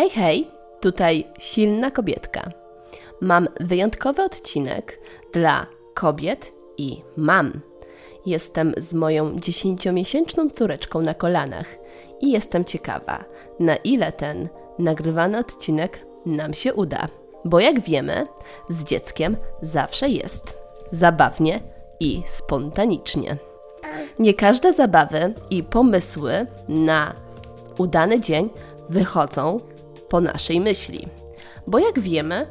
Hej, hej, tutaj silna kobietka. Mam wyjątkowy odcinek dla kobiet i mam. Jestem z moją dziesięciomiesięczną córeczką na kolanach i jestem ciekawa, na ile ten nagrywany odcinek nam się uda. Bo jak wiemy, z dzieckiem zawsze jest zabawnie i spontanicznie. Nie każde zabawy i pomysły na udany dzień wychodzą po naszej myśli. Bo jak wiemy,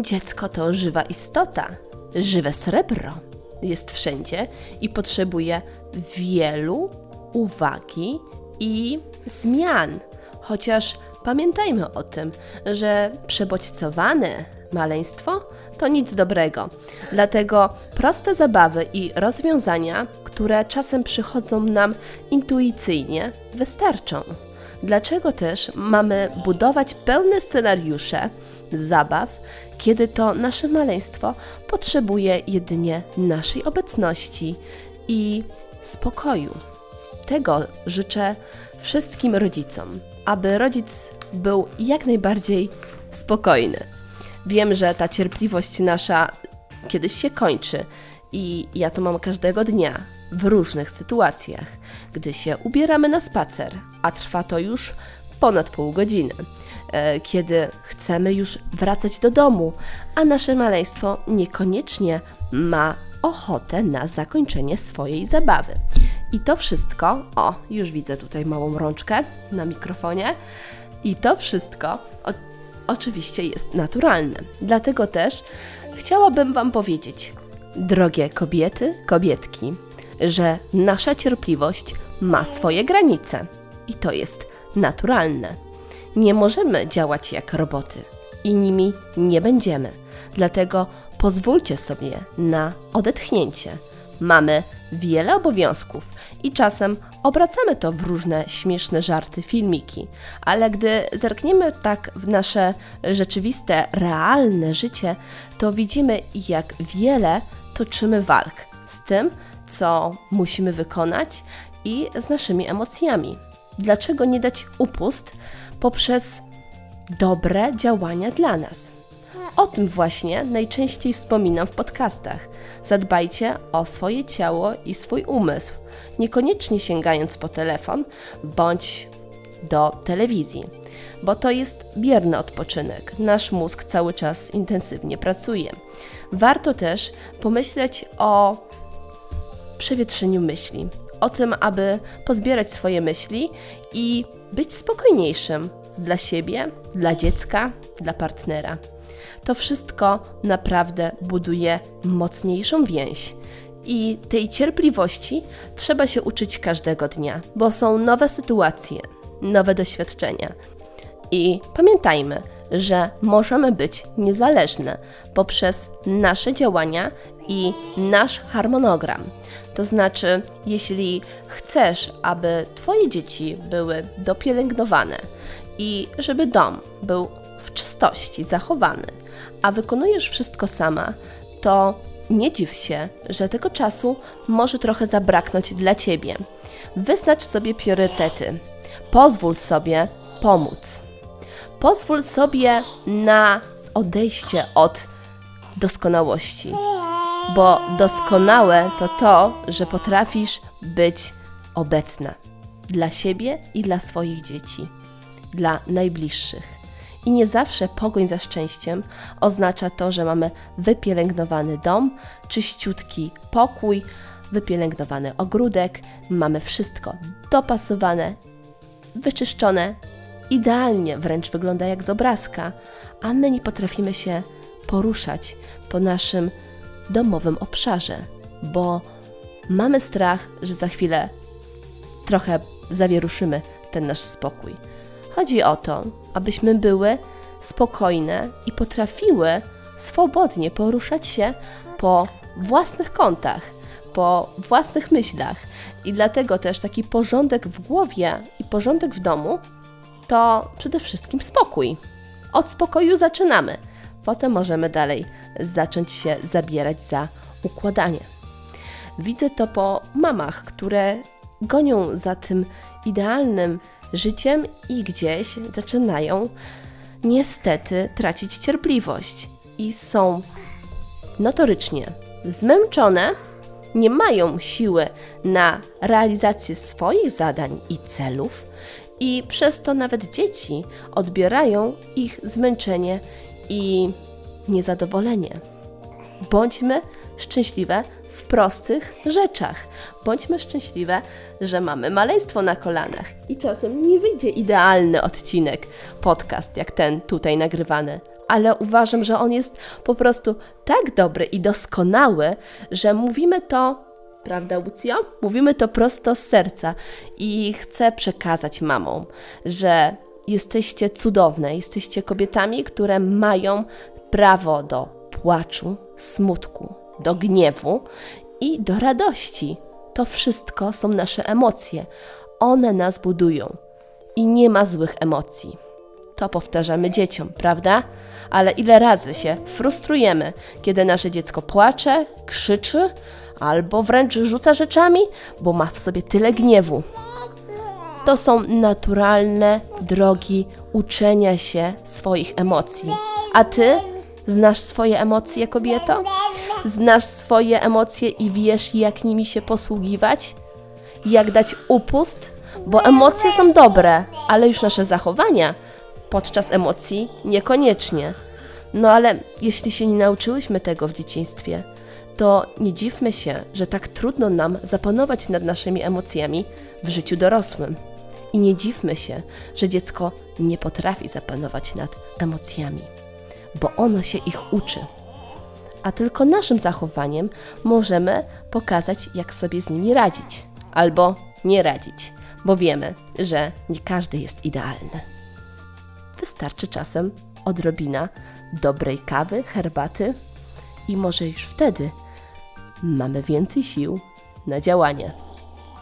dziecko to żywa istota, żywe srebro. Jest wszędzie i potrzebuje wielu uwagi i zmian. Chociaż pamiętajmy o tym, że przebodźcowane maleństwo to nic dobrego. Dlatego proste zabawy i rozwiązania, które czasem przychodzą nam intuicyjnie, wystarczą. Dlaczego też mamy budować pełne scenariusze zabaw, kiedy to nasze maleństwo potrzebuje jedynie naszej obecności i spokoju? Tego życzę wszystkim rodzicom, aby rodzic był jak najbardziej spokojny. Wiem, że ta cierpliwość nasza kiedyś się kończy i ja to mam każdego dnia w różnych sytuacjach, gdy się ubieramy na spacer, a trwa to już ponad pół godziny, e, kiedy chcemy już wracać do domu, a nasze maleństwo niekoniecznie ma ochotę na zakończenie swojej zabawy. I to wszystko, o, już widzę tutaj małą rączkę na mikrofonie, i to wszystko o, oczywiście jest naturalne. Dlatego też chciałabym Wam powiedzieć, drogie kobiety, kobietki, że nasza cierpliwość ma swoje granice i to jest naturalne. Nie możemy działać jak roboty i nimi nie będziemy. Dlatego pozwólcie sobie na odetchnięcie. Mamy wiele obowiązków i czasem obracamy to w różne śmieszne żarty, filmiki, ale gdy zerkniemy tak w nasze rzeczywiste, realne życie, to widzimy, jak wiele toczymy walk z tym, co musimy wykonać i z naszymi emocjami. Dlaczego nie dać upust poprzez dobre działania dla nas? O tym właśnie najczęściej wspominam w podcastach. Zadbajcie o swoje ciało i swój umysł, niekoniecznie sięgając po telefon bądź do telewizji, bo to jest bierny odpoczynek. Nasz mózg cały czas intensywnie pracuje. Warto też pomyśleć o przewietrzeniu myśli, o tym, aby pozbierać swoje myśli i być spokojniejszym dla siebie, dla dziecka, dla partnera. To wszystko naprawdę buduje mocniejszą więź. I tej cierpliwości trzeba się uczyć każdego dnia, bo są nowe sytuacje, nowe doświadczenia. I pamiętajmy, że możemy być niezależne poprzez nasze działania i nasz harmonogram. To znaczy, jeśli chcesz, aby Twoje dzieci były dopielęgnowane i żeby dom był w czystości zachowany, a wykonujesz wszystko sama, to nie dziw się, że tego czasu może trochę zabraknąć dla Ciebie. Wyznacz sobie priorytety. Pozwól sobie pomóc. Pozwól sobie na odejście od doskonałości bo doskonałe to to, że potrafisz być obecna dla siebie i dla swoich dzieci, dla najbliższych. I nie zawsze pogoń za szczęściem oznacza to, że mamy wypielęgnowany dom, czyściutki pokój, wypielęgnowany ogródek, mamy wszystko dopasowane, wyczyszczone, idealnie wręcz wygląda jak z obrazka, a my nie potrafimy się poruszać po naszym domowym obszarze, bo mamy strach, że za chwilę trochę zawieruszymy ten nasz spokój. Chodzi o to, abyśmy były spokojne i potrafiły swobodnie poruszać się po własnych kątach, po własnych myślach. I dlatego też taki porządek w głowie i porządek w domu to przede wszystkim spokój. Od spokoju zaczynamy. Potem możemy dalej zacząć się zabierać za układanie. Widzę to po mamach, które gonią za tym idealnym życiem i gdzieś zaczynają niestety tracić cierpliwość i są notorycznie zmęczone, nie mają siły na realizację swoich zadań i celów, i przez to nawet dzieci odbierają ich zmęczenie i niezadowolenie. Bądźmy szczęśliwe w prostych rzeczach. Bądźmy szczęśliwe, że mamy maleństwo na kolanach i czasem nie wyjdzie idealny odcinek, podcast jak ten tutaj nagrywany. Ale uważam, że on jest po prostu tak dobry i doskonały, że mówimy to Prawda, Lucio? Mówimy to prosto z serca i chcę przekazać mamom, że jesteście cudowne, jesteście kobietami, które mają prawo do płaczu, smutku, do gniewu i do radości. To wszystko są nasze emocje. One nas budują i nie ma złych emocji. To powtarzamy dzieciom, prawda? Ale ile razy się frustrujemy, kiedy nasze dziecko płacze, krzyczy, albo wręcz rzuca rzeczami, bo ma w sobie tyle gniewu. To są naturalne drogi uczenia się swoich emocji. A ty znasz swoje emocje, kobieto? Znasz swoje emocje i wiesz, jak nimi się posługiwać? Jak dać upust? Bo emocje są dobre, ale już nasze zachowania podczas emocji niekoniecznie. No ale jeśli się nie nauczyłyśmy tego w dzieciństwie, to nie dziwmy się, że tak trudno nam zapanować nad naszymi emocjami w życiu dorosłym. I nie dziwmy się, że dziecko nie potrafi zapanować nad emocjami, bo ono się ich uczy. A tylko naszym zachowaniem możemy pokazać, jak sobie z nimi radzić, albo nie radzić, bo wiemy, że nie każdy jest idealny. Wystarczy czasem odrobina dobrej kawy, herbaty i może już wtedy mamy więcej sił na działanie.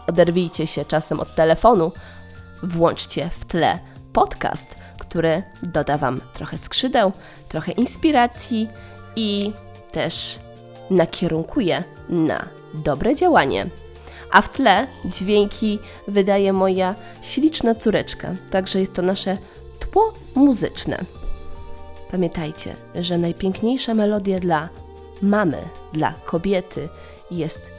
Oderwijcie się czasem od telefonu, włączcie w tle podcast, który doda Wam trochę skrzydeł, trochę inspiracji i też nakierunkuje na dobre działanie. A w tle dźwięki wydaje moja śliczna córeczka, także jest to nasze tło muzyczne. Pamiętajcie, że najpiękniejsza melodia dla mamy, dla kobiety jest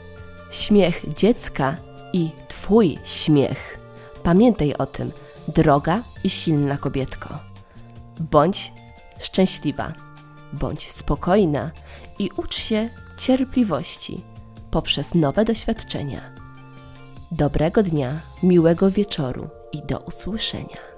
śmiech dziecka i Twój śmiech. Pamiętaj o tym, droga i silna kobietko. Bądź szczęśliwa, bądź spokojna i ucz się cierpliwości poprzez nowe doświadczenia. Dobrego dnia, miłego wieczoru i do usłyszenia.